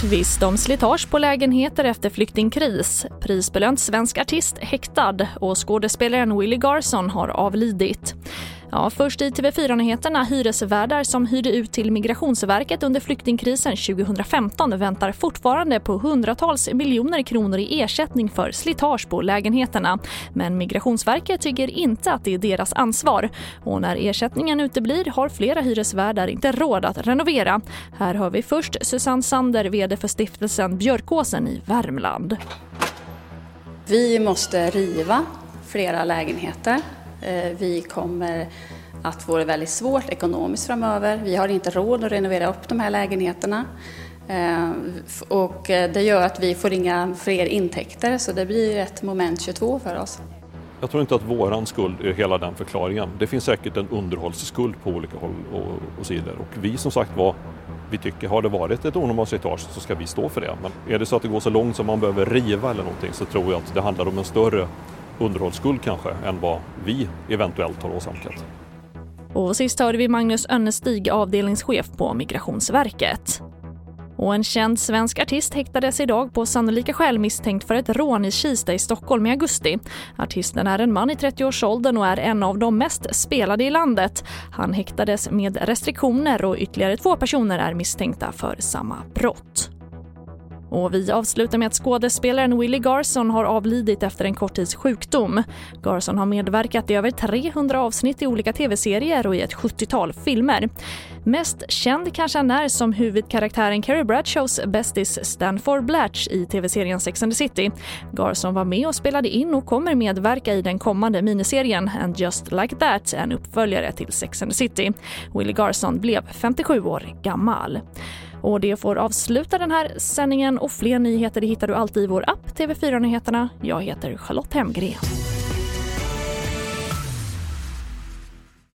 Tvist om slitage på lägenheter efter flyktingkris. Prisbelönt svensk artist häktad och skådespelaren Willie Garson har avlidit. Ja, först i TV4-nyheterna hyresvärdar som hyrde ut till Migrationsverket under flyktingkrisen 2015 väntar fortfarande på hundratals miljoner kronor i ersättning för slitage på lägenheterna. Men Migrationsverket tycker inte att det är deras ansvar. Och när ersättningen uteblir har flera hyresvärdar inte råd att renovera. Här har vi först Susanne Sander, vd för stiftelsen Björkåsen i Värmland. Vi måste riva flera lägenheter Eh, vi kommer att få det väldigt svårt ekonomiskt framöver. Vi har inte råd att renovera upp de här lägenheterna. Eh, och eh, det gör att vi får inga fler intäkter så det blir ett moment 22 för oss. Jag tror inte att våran skuld är hela den förklaringen. Det finns säkert en underhållsskuld på olika håll och, och sidor och vi som sagt var vi tycker har det varit ett onormalt slitage så ska vi stå för det. Men är det så att det går så långt som man behöver riva eller någonting så tror jag att det handlar om en större underhållsskuld kanske än vad vi eventuellt har åsamkat. Och sist hörde vi Magnus Önnestig, avdelningschef på Migrationsverket. Och en känd svensk artist häktades idag på sannolika skäl misstänkt för ett rån i Kista i Stockholm i augusti. Artisten är en man i 30-årsåldern och är en av de mest spelade i landet. Han häktades med restriktioner och ytterligare två personer är misstänkta för samma brott. Och vi avslutar med att skådespelaren Willie Garson har avlidit efter en kort tids sjukdom. Garson har medverkat i över 300 avsnitt i olika tv-serier och i ett 70-tal filmer. Mest känd kanske han är som huvudkaraktären Carrie Bradshaws bästis Stanford Blatch i tv-serien Sex and the City. Garson var med och spelade in och kommer medverka i den kommande miniserien And just like that, en uppföljare till Sex and the City. Willie Garson blev 57 år gammal. Och det får avsluta den här sändningen och fler nyheter hittar du alltid i vår app TV4 Nyheterna. Jag heter Charlotte Hemgren.